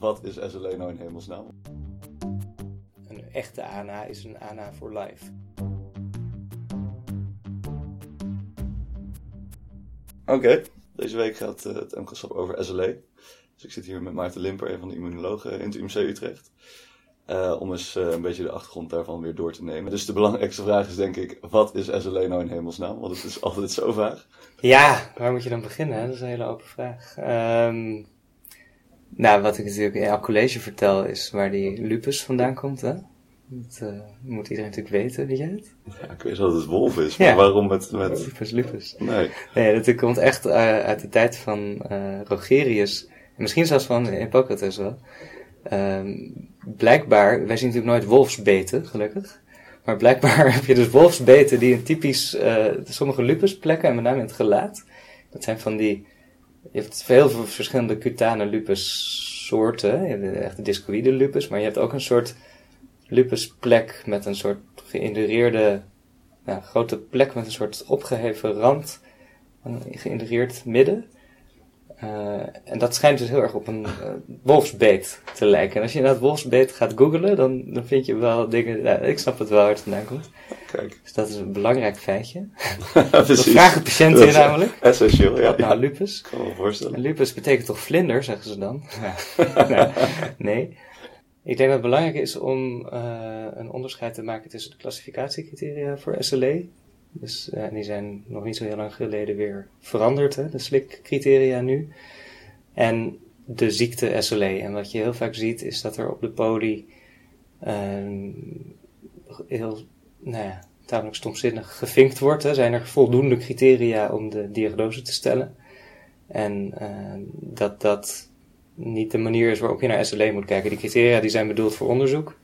Wat is SLE nou in hemelsnaam? Een echte ANA is een ANA for life. Oké, deze week gaat uh, het MKSAP over SLE. Dus ik zit hier met Maarten Limper, een van de immunologen in het UMC Utrecht. Uh, om eens uh, een beetje de achtergrond daarvan weer door te nemen. Dus de belangrijkste vraag is denk ik, wat is SLE nou in hemelsnaam? Want het is altijd zo vaag. Ja, waar moet je dan beginnen? Dat is een hele open vraag. Um, nou, wat ik natuurlijk in elk college vertel is waar die lupus vandaan komt. Hè? Dat uh, moet iedereen natuurlijk weten, weet je het? Ja, ik weet dat het wolf is, maar ja. waarom met, met... Lupus, lupus. Nee. Nee, dat komt echt uit de tijd van Rogerius. En misschien zelfs van Hippocrates wel. Um, blijkbaar, wij zien natuurlijk nooit wolfsbeten, gelukkig. Maar blijkbaar heb je dus wolfsbeten die een typisch, uh, sommige lupusplekken, en met name in het gelaat. Dat zijn van die, je hebt veel verschillende cutane lupus soorten. Je hebt de echte discoïde lupus, maar je hebt ook een soort lupusplek met een soort geïndureerde, grote plek met een soort opgeheven rand. Een geïndureerd midden. Uh, en dat schijnt dus heel erg op een uh, wolfsbeet te lijken. En als je inderdaad wolfsbeet gaat googlen, dan, dan vind je wel dingen... Ik snap het wel waar het vandaan komt. Kijk. Dus dat is een belangrijk feitje. Dat vragen patiënten je namelijk. Essentieel, ja. Nou, lupus. Ik kan me voorstellen. En lupus betekent toch vlinder, zeggen ze dan? Nee. Ik denk dat het belangrijk is om uh, een onderscheid te maken tussen de klassificatiecriteria voor SLE dus uh, die zijn nog niet zo heel lang geleden weer veranderd, hè, de SLIC-criteria nu. En de ziekte SLE. En wat je heel vaak ziet is dat er op de poli uh, heel, nou ja, tamelijk stomzinnig gevinkt wordt. Zijn er voldoende criteria om de diagnose te stellen? En uh, dat dat niet de manier is waarop je naar SLE moet kijken. Die criteria die zijn bedoeld voor onderzoek.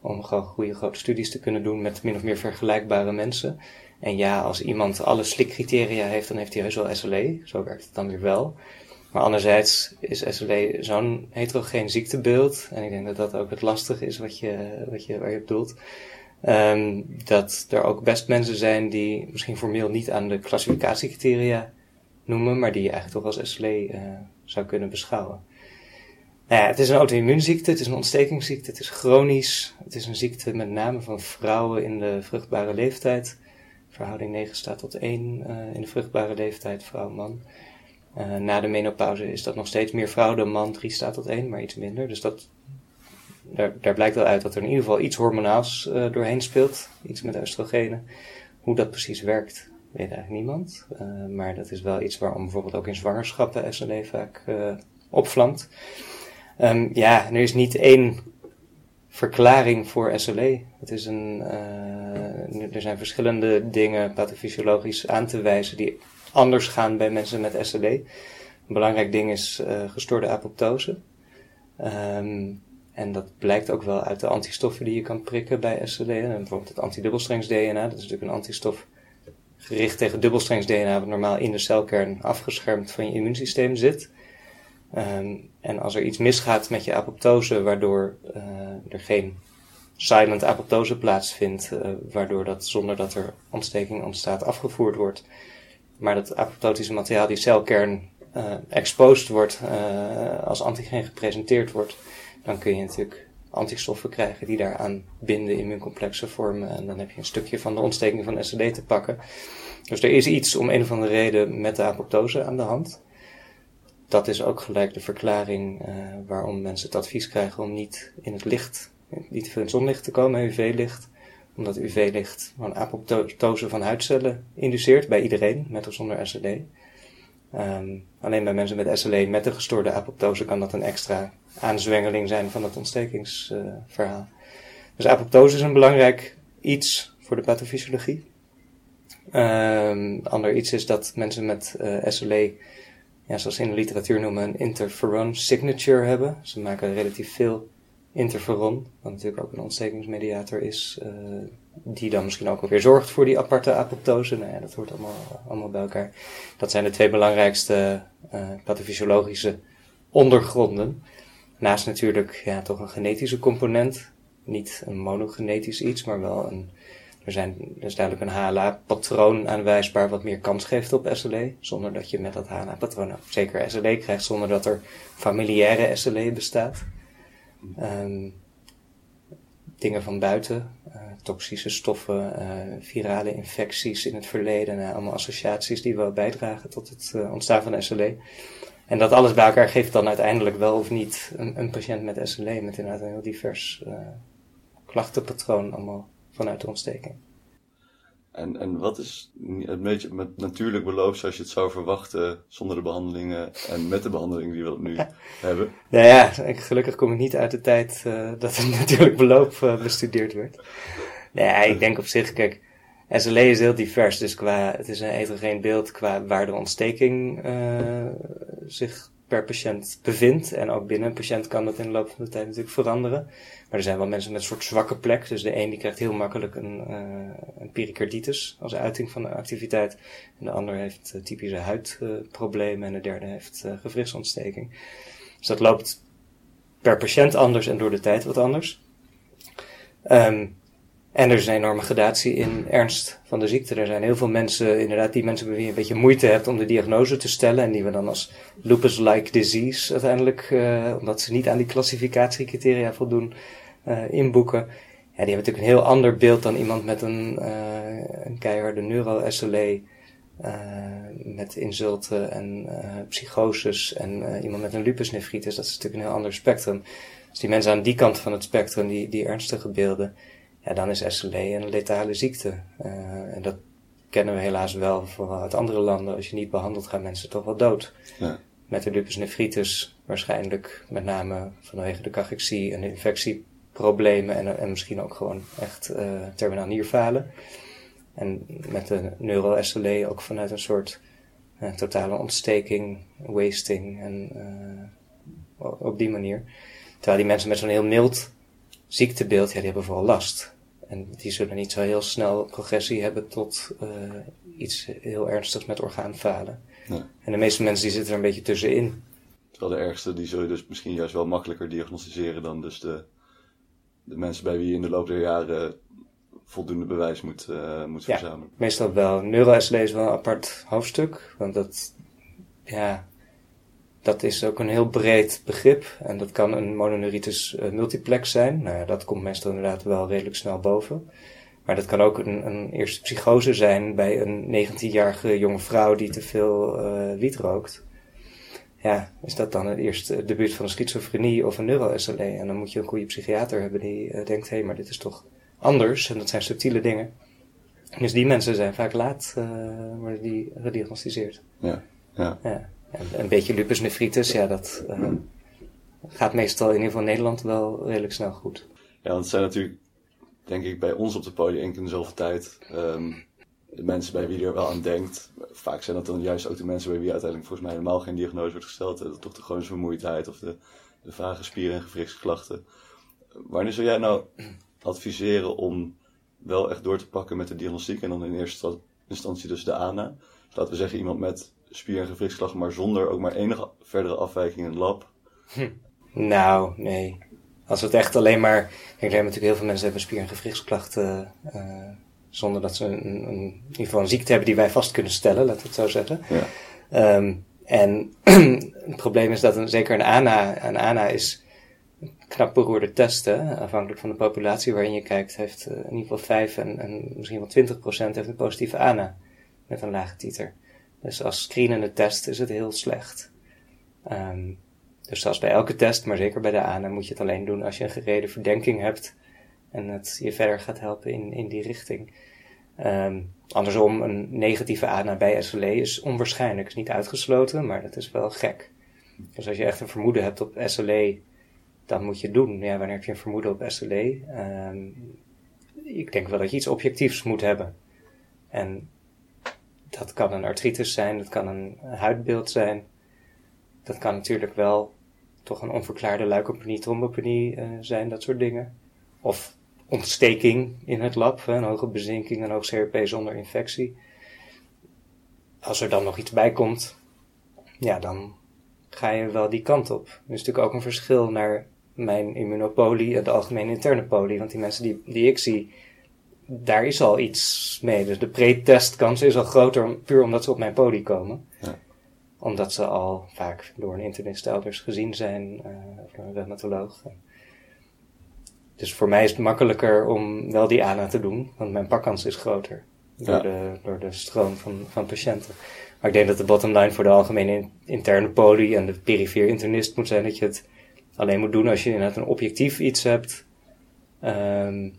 Om gewoon goede grote studies te kunnen doen met min of meer vergelijkbare mensen. En ja, als iemand alle slikcriteria heeft, dan heeft hij heus wel SLE. Zo werkt het dan weer wel. Maar anderzijds is SLE zo'n heterogeen ziektebeeld. En ik denk dat dat ook het lastige is wat je, wat je, waar je bedoelt. Um, dat er ook best mensen zijn die misschien formeel niet aan de klassificatiecriteria noemen, maar die je eigenlijk toch als SLE uh, zou kunnen beschouwen. Nou ja, het is een auto-immuunziekte, het is een ontstekingsziekte, het is chronisch. Het is een ziekte met name van vrouwen in de vruchtbare leeftijd verhouding 9 staat tot 1 uh, in de vruchtbare leeftijd, vrouw-man. Uh, na de menopauze is dat nog steeds meer vrouw dan man, 3 staat tot 1, maar iets minder. Dus dat, daar, blijkt wel uit dat er in ieder geval iets hormonaals uh, doorheen speelt, iets met oestrogenen. Hoe dat precies werkt, weet eigenlijk niemand. maar dat is wel iets waarom bijvoorbeeld ook in zwangerschappen SLE vaak opvlamt. Um, ja, er is niet één verklaring voor SLE. Het is een, er zijn verschillende dingen pathofysiologisch aan te wijzen die anders gaan bij mensen met SLE. Een belangrijk ding is gestoorde apoptose. Um, en dat blijkt ook wel uit de antistoffen die je kan prikken bij SLE. Bijvoorbeeld het antidubbelstrengs DNA, dat is natuurlijk een antistof gericht tegen dubbelstrengs DNA, wat normaal in de celkern afgeschermd van je immuunsysteem zit. Um, en als er iets misgaat met je apoptose, waardoor uh, er geen silent apoptose plaatsvindt, uh, waardoor dat zonder dat er ontsteking ontstaat afgevoerd wordt, maar dat apoptotische materiaal, die celkern, uh, exposed wordt, als antigeen gepresenteerd wordt, dan kun je natuurlijk antistoffen krijgen die daaraan binden, immuuncomplexen vormen. En dan heb je een stukje van de ontsteking van SLE te pakken. Dus er is iets om een of andere reden met de apoptose aan de hand dat is ook gelijk de verklaring uh, waarom mensen het advies krijgen om niet in het licht, niet in het zonlicht te komen, UV-licht. Omdat UV-licht een apoptose van huidcellen induceert bij iedereen, met of zonder SLE. Um, alleen bij mensen met SLE met een gestoorde apoptose kan dat een extra aanzwengeling zijn van het ontstekingsverhaal. Dus apoptose is een belangrijk iets voor de pathofysiologie. Um, ander iets is dat mensen met uh, SLE ja, zoals ze in de literatuur noemen, een interferon signature hebben. Ze maken relatief veel interferon, wat natuurlijk ook een ontstekingsmediator is, uh, die dan misschien ook alweer zorgt voor die aparte apoptose. Nou ja, dat hoort allemaal, allemaal bij elkaar. Dat zijn de twee belangrijkste uh, pathofysiologische ondergronden. Naast natuurlijk ja, toch een genetische component. Niet een monogenetisch iets, maar wel een Er, zijn, er is duidelijk een HLA-patroon aanwijsbaar wat meer kans geeft op SLE. Zonder dat je met dat HLA-patroon zeker SLE krijgt, zonder dat er familiaire SLE bestaat. Ehm, dingen van buiten, uh, toxische stoffen, uh, virale infecties in het verleden, uh, allemaal associaties die wel bijdragen tot het ontstaan van SLE. En dat alles bij elkaar geeft dan uiteindelijk wel of niet een, een patiënt met SLE met inderdaad een heel divers klachtenpatroon allemaal vanuit de ontsteking. En, en wat is het beetje met natuurlijk beloop zoals je het zou verwachten zonder de behandelingen en met de behandelingen die we nu hebben? Nou ja, gelukkig kom ik niet uit de tijd uh, dat het natuurlijk beloop uh, bestudeerd werd. Nee, ja, ik denk op zich, kijk, SLE is heel divers, dus qua, het is een heterogeen beeld qua waar de ontsteking uh, zich per patiënt bevindt. En ook binnen een patiënt kan dat in de loop van de tijd natuurlijk veranderen. Maar er zijn wel mensen met een soort zwakke plek. Dus de een die krijgt heel makkelijk een, uh, een pericarditis als uiting van de activiteit. En de ander heeft uh, typische huidproblemen. en de derde heeft uh, gewrichtsontsteking. Dus dat loopt per patiënt anders en door de tijd wat anders. Um, en er is een enorme gradatie in ernst van de ziekte. Er zijn heel veel mensen, inderdaad, die mensen bij wie je een beetje moeite hebt om de diagnose te stellen. En die we dan als lupus-like disease uiteindelijk, uh, omdat ze niet aan die klassificatiecriteria voldoen, uh, inboeken. Ja, die hebben natuurlijk een heel ander beeld dan iemand met een, uh, een keiharde neuro-SLE. met insulten en psychoses en iemand met een lupusnefritis. Dat is natuurlijk een heel ander spectrum. Dus die mensen aan die kant van het spectrum, die, die ernstige beelden ja, dan is SLE een letale ziekte. Uh, en dat kennen we helaas wel vooral uit andere landen. Als je niet behandelt, gaan mensen toch wel dood. Ja. Met de lupus nephritis waarschijnlijk met name vanwege de cachexie en de infectieproblemen en, en misschien ook gewoon echt uh, terminaal nierfalen. En met de neuro-SLE ook vanuit een soort uh, totale ontsteking, wasting en op die manier. Terwijl die mensen met zo'n heel mild ziektebeeld, ja, die hebben vooral last. En die zullen niet zo heel snel progressie hebben tot uh, iets heel ernstigs met orgaanfalen. Ja. En de meeste mensen die zitten er een beetje tussenin. Terwijl de ergste, die zul je dus misschien juist wel makkelijker diagnosticeren dan dus de, de mensen bij wie je in de loop der jaren voldoende bewijs moet, uh, moet ja, verzamelen. meestal wel. Neuro-SLE is wel een apart hoofdstuk, want dat, ja, dat is ook een heel breed begrip. En dat kan een mononeuritis uh, multiplex zijn. Nou ja, dat komt meestal inderdaad wel redelijk snel boven. Maar dat kan ook een, een eerste psychose zijn bij een 19-jarige jonge vrouw die te veel uh, wiet rookt. Ja, is dat dan het eerste debuut van een schizofrenie of een neuro-SLE? En dan moet je een goede psychiater hebben die uh, denkt, hé, hey, maar dit is toch anders. En dat zijn subtiele dingen. Dus die mensen zijn vaak laat worden die gediagnosticeerd. Ja, ja. ja een beetje lupus nephritis, ja, dat uh, gaat meestal in ieder geval in Nederland wel redelijk snel goed. Ja, want het zijn natuurlijk, denk ik, bij ons op de keer in zoveel tijd um, de mensen bij wie je er wel aan denkt. Vaak zijn dat dan juist ook de mensen bij wie uiteindelijk volgens mij helemaal geen diagnose wordt gesteld. Toch de chronische vermoeidheid of de, de vage spieren- en gewrichtsklachten. Wanneer zou jij nou adviseren om wel echt door te pakken met de diagnostiek en dan in eerste instantie dus de ANA? Laten we zeggen iemand met spier- en gewrichtsklachten, maar zonder ook maar enige verdere afwijking in het lab? Hm. Nou, nee. Als het echt alleen maar. Kijk, er natuurlijk heel veel mensen hebben spier- en gewrichtsklachten. Uh, zonder dat ze een, een, in ieder geval een ziekte hebben die wij vast kunnen stellen, laten we het zo zeggen. Ja. Um, en het probleem is dat een, zeker een ANA, een ANA is knap beroerde testen, afhankelijk van de populatie waarin je kijkt, heeft uh, in ieder geval 5 en, en misschien wel 20 procent heeft een positieve ANA met een lage titer. Dus als screenende test is het heel slecht. Um, dus zoals bij elke test, maar zeker bij de ANA, moet je het alleen doen als je een gereden verdenking hebt en het je verder gaat helpen in, in die richting. Um, andersom, een negatieve ANA bij SLE is onwaarschijnlijk, is niet uitgesloten, maar dat is wel gek. Dus als je echt een vermoeden hebt op SLE, dan moet je het doen. Ja, wanneer heb je een vermoeden op SLE? Ehm, ik denk wel dat je iets objectiefs moet hebben. En dat kan een artritis zijn, dat kan een huidbeeld zijn. Dat kan natuurlijk wel toch een onverklaarde leukopenie, trombopenie uh, zijn, dat soort dingen. Of ontsteking in het lab, een hoge bezinking, een hoog CRP zonder infectie. Als er dan nog iets bij komt, ja, dan ga je wel die kant op. Er is natuurlijk ook een verschil naar mijn immunopolie en de algemene interne polie. Want die mensen die, die ik zie, daar is al iets mee. Dus de pre-testkans is al groter, puur omdat ze op mijn poli komen. Ja. Omdat ze al vaak door een internist elders gezien zijn, uh, of door een reumatoloog. Dus voor mij is het makkelijker om wel die ANA te doen, want mijn pakkans is groter. Door, Ja. de, door de stroom van, van patiënten. Maar ik denk dat de bottom line voor de algemene in- interne poli en de perifeer internist moet zijn dat je het alleen moet doen als je inderdaad een objectief iets hebt. Ehm,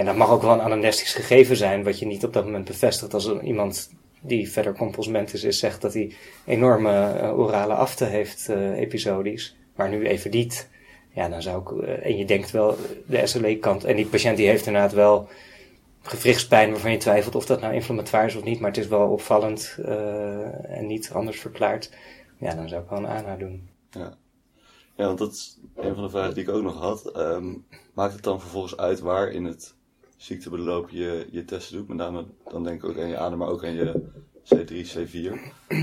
en dat mag ook wel een anamnestisch gegeven zijn, wat je niet op dat moment bevestigt als iemand die verder compulsmentis is, zegt dat hij enorme eh, orale afte heeft, eh, episodisch, maar nu even niet. Ja, dan zou ik, eh, en je denkt wel de SLE-kant, en die patiënt die heeft inderdaad wel gewrichtspijn waarvan je twijfelt of dat nou inflammatoire is of niet, maar het is wel opvallend en niet anders verklaard. Ja, dan zou ik wel een ANA doen. Ja. ja, want dat is een van de vragen die ik ook nog had. Ehm, maakt het dan vervolgens uit waar in het ziektebeloop je je testen doet? Met name dan denk ik ook aan je adem, maar ook aan je C3, C4.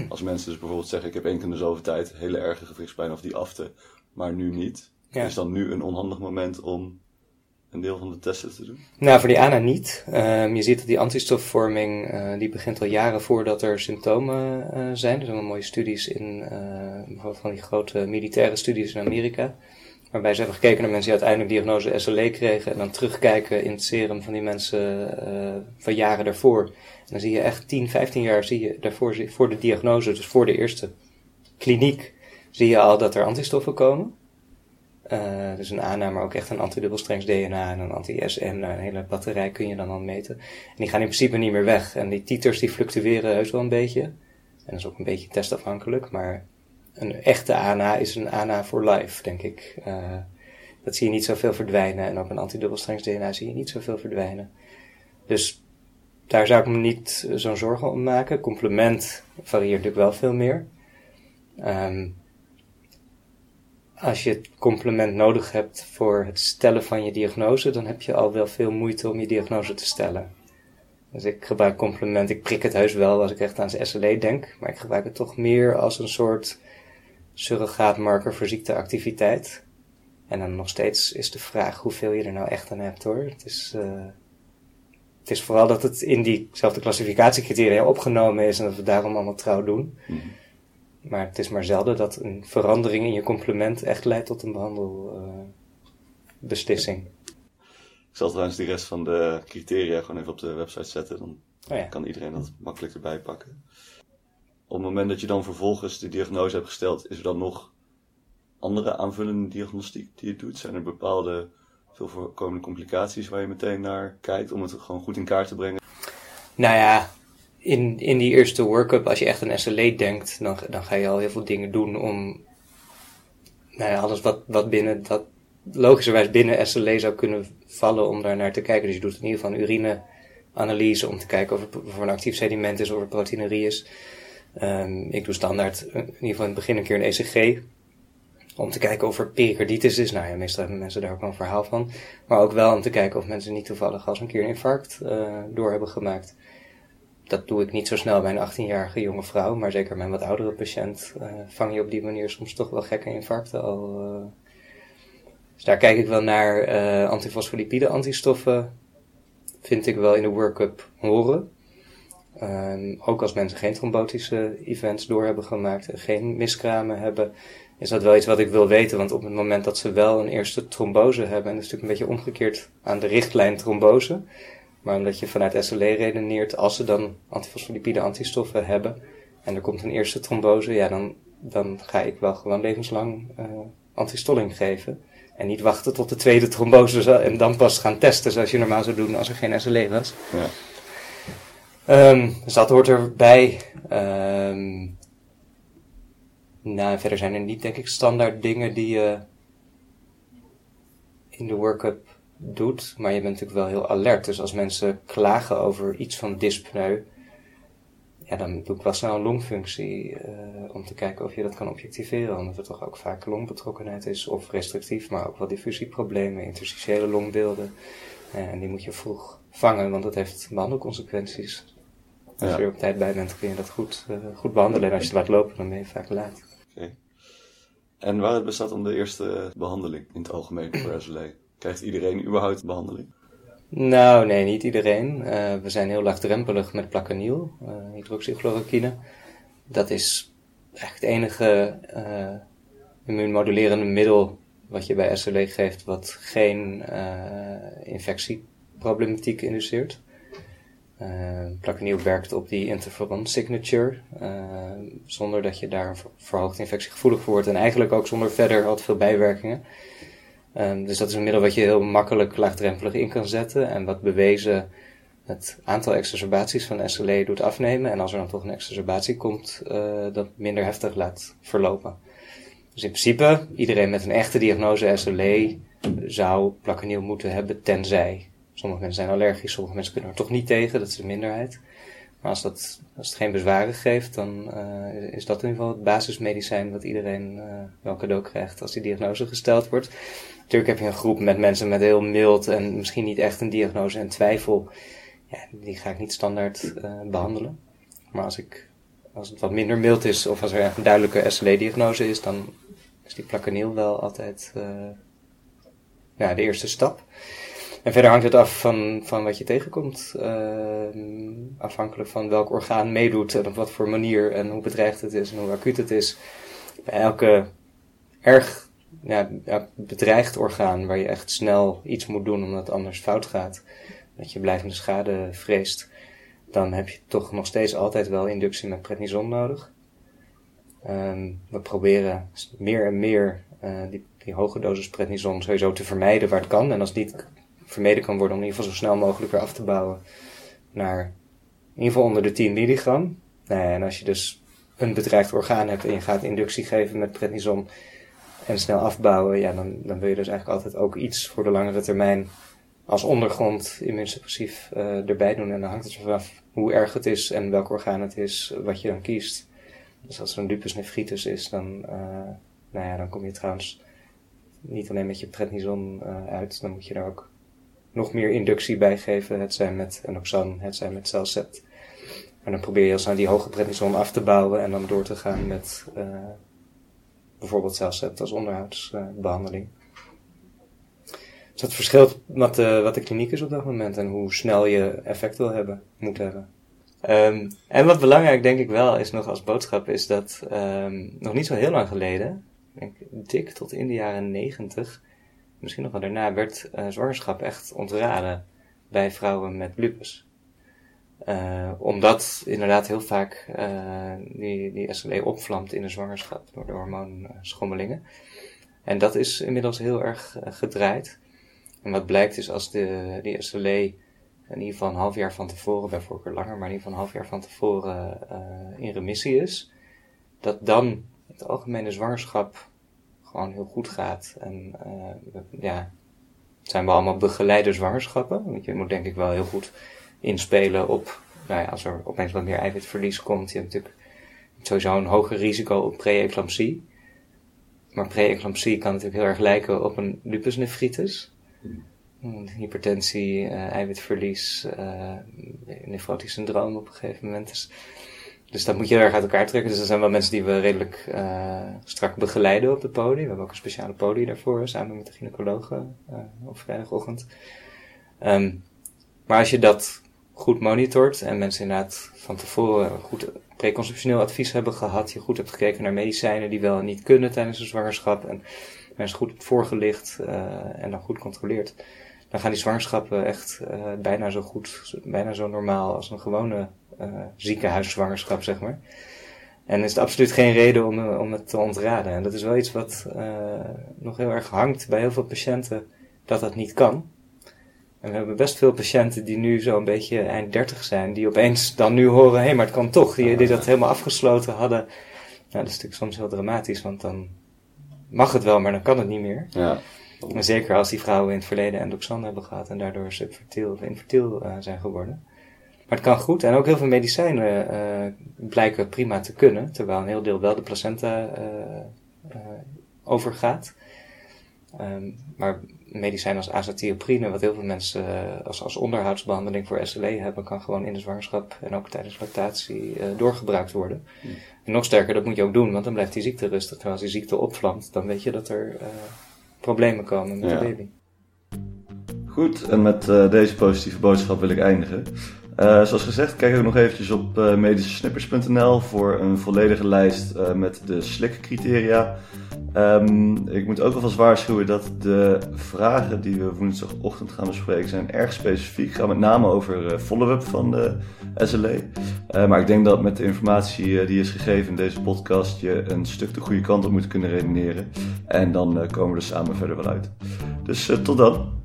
Als mensen dus bijvoorbeeld zeggen, ik heb één keer in de zoveel tijd hele erge gewrichtspijn of die afte, maar nu niet. Ja. Is dan nu een onhandig moment om een deel van de testen te doen? Nou, voor die ANA niet. Ehm, je ziet dat die antistofvorming, eh, die begint al jaren voordat er symptomen eh, zijn. Er zijn wel mooie studies in, eh, bijvoorbeeld van die grote militaire studies in Amerika. Waarbij ze hebben gekeken naar mensen die uiteindelijk diagnose SLE kregen. En dan terugkijken in het serum van die mensen eh, van jaren daarvoor. En dan zie je echt 10, 15 jaar zie je daarvoor, voor de diagnose, dus voor de eerste kliniek, zie je al dat er antistoffen komen. Eh, dus een ANA, maar ook echt een antidubbelstrengs DNA en een anti-SN. Nou, een hele batterij kun je dan al meten. En die gaan in principe niet meer weg. En die titers die fluctueren heus wel een beetje. En dat is ook een beetje testafhankelijk. Maar een echte ANA is een ANA for life, denk ik. Eh, dat zie je niet zoveel verdwijnen. En ook een antidubbelstrengs DNA zie je niet zoveel verdwijnen. Dus daar zou ik me niet zo'n zorgen om maken. Complement varieert natuurlijk wel veel meer. Ehm, als je het complement nodig hebt voor het stellen van je diagnose, dan heb je al wel veel moeite om je diagnose te stellen. Dus ik gebruik complement, ik prik het heus wel als ik echt aan SLE denk, maar ik gebruik het toch meer als een soort surrogaatmarker voor ziekteactiviteit. En dan nog steeds is de vraag hoeveel je er nou echt aan hebt hoor. Het is, eh, het is vooral dat het in diezelfde klassificatiecriteria opgenomen is en dat we daarom allemaal trouw doen. Mhm. Maar het is maar zelden dat een verandering in je complement echt leidt tot een behandelbeslissing. Ik zal trouwens die rest van de criteria gewoon even op de website zetten. Dan oh ja. kan iedereen dat makkelijk erbij pakken. Op het moment dat je dan vervolgens de diagnose hebt gesteld, is er dan nog andere aanvullende diagnostiek die je doet? Zijn er bepaalde veel voorkomende complicaties waar je meteen naar kijkt om het gewoon goed in kaart te brengen? Nou ja, in, in die eerste workup, als je echt aan SLE denkt, dan, dan ga je al heel veel dingen doen om nou ja, alles wat, wat binnen dat logischerwijs binnen SLE zou kunnen vallen om daar naar te kijken. Dus je doet in ieder geval een urineanalyse om te kijken of er voor een actief sediment is of er proteinurie is. Ehm, ik doe standaard eh, in ieder geval in het begin een keer een ECG. Om te kijken of er pericarditis is. Nou ja, meestal hebben mensen daar ook wel een verhaal van. Maar ook wel om te kijken of mensen niet toevallig als een keer een infarct eh, door hebben gemaakt. Dat doe ik niet zo snel bij een 18-jarige jonge vrouw. Maar zeker mijn wat oudere patiënt eh, vang je op die manier soms toch wel gekke infarcten al. Dus daar kijk ik wel naar. antifosfolipide antistoffen vind ik wel in de workup horen. Ehm, ook als mensen geen trombotische events door hebben gemaakt en geen miskramen hebben, is dat wel iets wat ik wil weten. Want op het moment dat ze wel een eerste trombose hebben, en dat is natuurlijk een beetje omgekeerd aan de richtlijn trombose, maar omdat je vanuit SLE redeneert, als ze dan antifosfolipide antistoffen hebben en er komt een eerste trombose, ja, dan, dan ga ik wel gewoon levenslang eh antistolling geven. En niet wachten tot de tweede trombose en dan pas gaan testen zoals je normaal zou doen als er geen SLE was. Ja. Dus dat hoort erbij. Ehm nou, verder zijn er niet, denk ik, standaard dingen die je in de workup doet. Maar je bent natuurlijk wel heel alert. Dus als mensen klagen over iets van dyspneu, ja, dan doe ik wel snel een longfunctie eh, om te kijken of je dat kan objectiveren. Omdat er toch ook vaak longbetrokkenheid is, of restrictief, maar ook wel diffusieproblemen, interstitiële longbeelden. Eh, en die moet je vroeg vangen, want dat heeft behandelconsequenties. Als je er op tijd bij bent, kun je dat goed, eh, goed behandelen. En als je het laat lopen, dan ben je vaak laat. Oké. En waaruit bestaat dan de eerste behandeling in het algemeen voor SLE? Krijgt iedereen überhaupt behandeling? Nou, nee, niet iedereen. Uh, we zijn heel laagdrempelig met plakaniel, uh, hydroxychloroquine. Dat is echt het enige uh, immuunmodulerende middel wat je bij SLE geeft, wat geen infectieproblematiek induceert. Uh, werkt op die interferon signature, uh, zonder dat je daar verhoogd infectiegevoelig voor wordt en eigenlijk ook zonder verder al te veel bijwerkingen. Um, dus dat is een middel wat je heel makkelijk laagdrempelig in kan zetten en wat bewezen het aantal exacerbaties van SLE doet afnemen en als er dan toch een exacerbatie komt, uh, dat minder heftig laat verlopen. Dus in principe, iedereen met een echte diagnose SLE zou plakaniel moeten hebben, tenzij Sommige mensen zijn allergisch, sommige mensen kunnen er toch niet tegen, dat is de minderheid. Maar als, dat, als het geen bezwaren geeft, dan uh, is dat in ieder geval het basismedicijn wat iedereen uh, wel cadeau krijgt als die diagnose gesteld wordt. Natuurlijk heb je een groep met mensen met heel mild en misschien niet echt een diagnose en twijfel. Ja, die ga ik niet standaard uh, behandelen. Maar als, ik, als het wat minder mild is of als er een duidelijke SLE-diagnose is, dan is die plakaniel wel altijd ja, de eerste stap. En verder hangt het af van, van wat je tegenkomt. Uh, afhankelijk van welk orgaan meedoet en op wat voor manier en hoe bedreigd het is en hoe acuut het is. Bij elke erg ja, bedreigd orgaan waar je echt snel iets moet doen omdat het anders fout gaat, dat je blijvende schade vreest, dan heb je toch nog steeds altijd wel inductie met prednison nodig. Um, we proberen meer en meer uh, die, die hoge dosis prednison sowieso te vermijden waar het kan. En als het niet vermeden kan worden om in ieder geval zo snel mogelijk weer af te bouwen naar in ieder geval onder de 10 milligram. Nou en als je dus een bedreigd orgaan hebt en je gaat inductie geven met prednison en snel afbouwen, ja, dan, dan wil je dus eigenlijk altijd ook iets voor de langere termijn als ondergrond immuunsuppressief uh, erbij doen. En dan hangt het vanaf hoe erg het is en welk orgaan het is, wat je dan kiest. Dus als er een lupus nephritis is, dan, uh, nou ja, dan kom je trouwens niet alleen met je prednison uh, uit, dan moet je daar ook nog meer inductie bijgeven. Het zijn met Enoxan, het zijn met Celcept. En dan probeer je als aan die hoge prednison af te bouwen en dan door te gaan met uh, bijvoorbeeld Celcept als onderhoudsbehandeling. dus dat verschilt wat de, wat de kliniek is op dat moment en hoe snel je effect wil hebben, moet hebben. Um, en wat belangrijk denk ik wel is nog als boodschap is dat um, nog niet zo heel lang geleden, denk dik tot in de jaren negentig, misschien nog wel daarna, werd uh, zwangerschap echt ontraden bij vrouwen met lupus. Uh, omdat inderdaad heel vaak uh, die, die SLE opvlamt in de zwangerschap door de hormoonschommelingen. En dat is inmiddels heel erg gedraaid. En wat blijkt is als de, die SLE in ieder geval een half jaar van tevoren, bij voorkeur langer, maar in ieder geval een half jaar van tevoren in remissie is, dat dan het algemene zwangerschap gewoon heel goed gaat. En uh, ja, het zijn wel allemaal begeleide zwangerschappen. Want je moet denk ik wel heel goed inspelen op, nou ja, als er opeens wat meer eiwitverlies komt. Je hebt natuurlijk sowieso een hoger risico op pre-eclampsie. Maar pre-eclampsie kan natuurlijk heel erg lijken op een lupus nephritis. Hmm. Hypertensie, uh, eiwitverlies, uh, nefrotisch syndroom op een gegeven moment. Dus dus dat moet je erg uit elkaar trekken. Dus er zijn wel mensen die we redelijk uh, strak begeleiden op de poli. We hebben ook een speciale poli daarvoor, samen met de gynaecologen uh, op vrijdagochtend. Um, maar als je dat goed monitort en mensen inderdaad van tevoren goed preconceptioneel advies hebben gehad, je goed hebt gekeken naar medicijnen die wel niet kunnen tijdens een zwangerschap en mensen goed voorgelicht uh, en dan goed controleert, dan gaan die zwangerschappen echt bijna zo goed, bijna zo normaal als een gewone ziekenhuiszwangerschap, zeg maar. En is het absoluut geen reden om, eh, om het te ontraden. En dat is wel iets wat uh, nog heel erg hangt bij heel veel patiënten, dat dat niet kan. En we hebben best veel patiënten die nu zo'n beetje eind 30 zijn, die opeens dan nu horen, hé, hey, maar het kan toch. Die, die dat helemaal afgesloten hadden. Nou, dat is natuurlijk soms heel dramatisch, want dan mag het wel, maar dan kan het niet meer. Ja. En zeker als die vrouwen in het verleden endoxan hebben gehad en daardoor subfertiel of infertiel uh, zijn geworden. Maar het kan goed. En ook heel veel medicijnen uh, blijken prima te kunnen. Terwijl een heel deel wel de placenta uh, uh, overgaat. Um, maar medicijnen als azatioprine, wat heel veel mensen als, als onderhoudsbehandeling voor SLE hebben, kan gewoon in de zwangerschap en ook tijdens lactatie doorgebruikt worden. Mm. En nog sterker, dat moet je ook doen, want dan blijft die ziekte rustig. Terwijl als die ziekte opvlamt, dan weet je dat er problemen komen met ja. de baby. Goed, en met uh, deze positieve boodschap wil ik eindigen. Uh, zoals gezegd, kijk ook nog eventjes op uh, medische voor een volledige lijst uh, met de SLIC-criteria. Um, ik moet ook alvast waarschuwen dat de vragen die we woensdagochtend gaan bespreken zijn erg specifiek. Gaat met name over follow-up van de SLE. maar ik denk dat met de informatie die is gegeven in deze podcast je een stuk de goede kant op moet kunnen redeneren. En dan komen we er samen verder wel uit. Dus tot dan.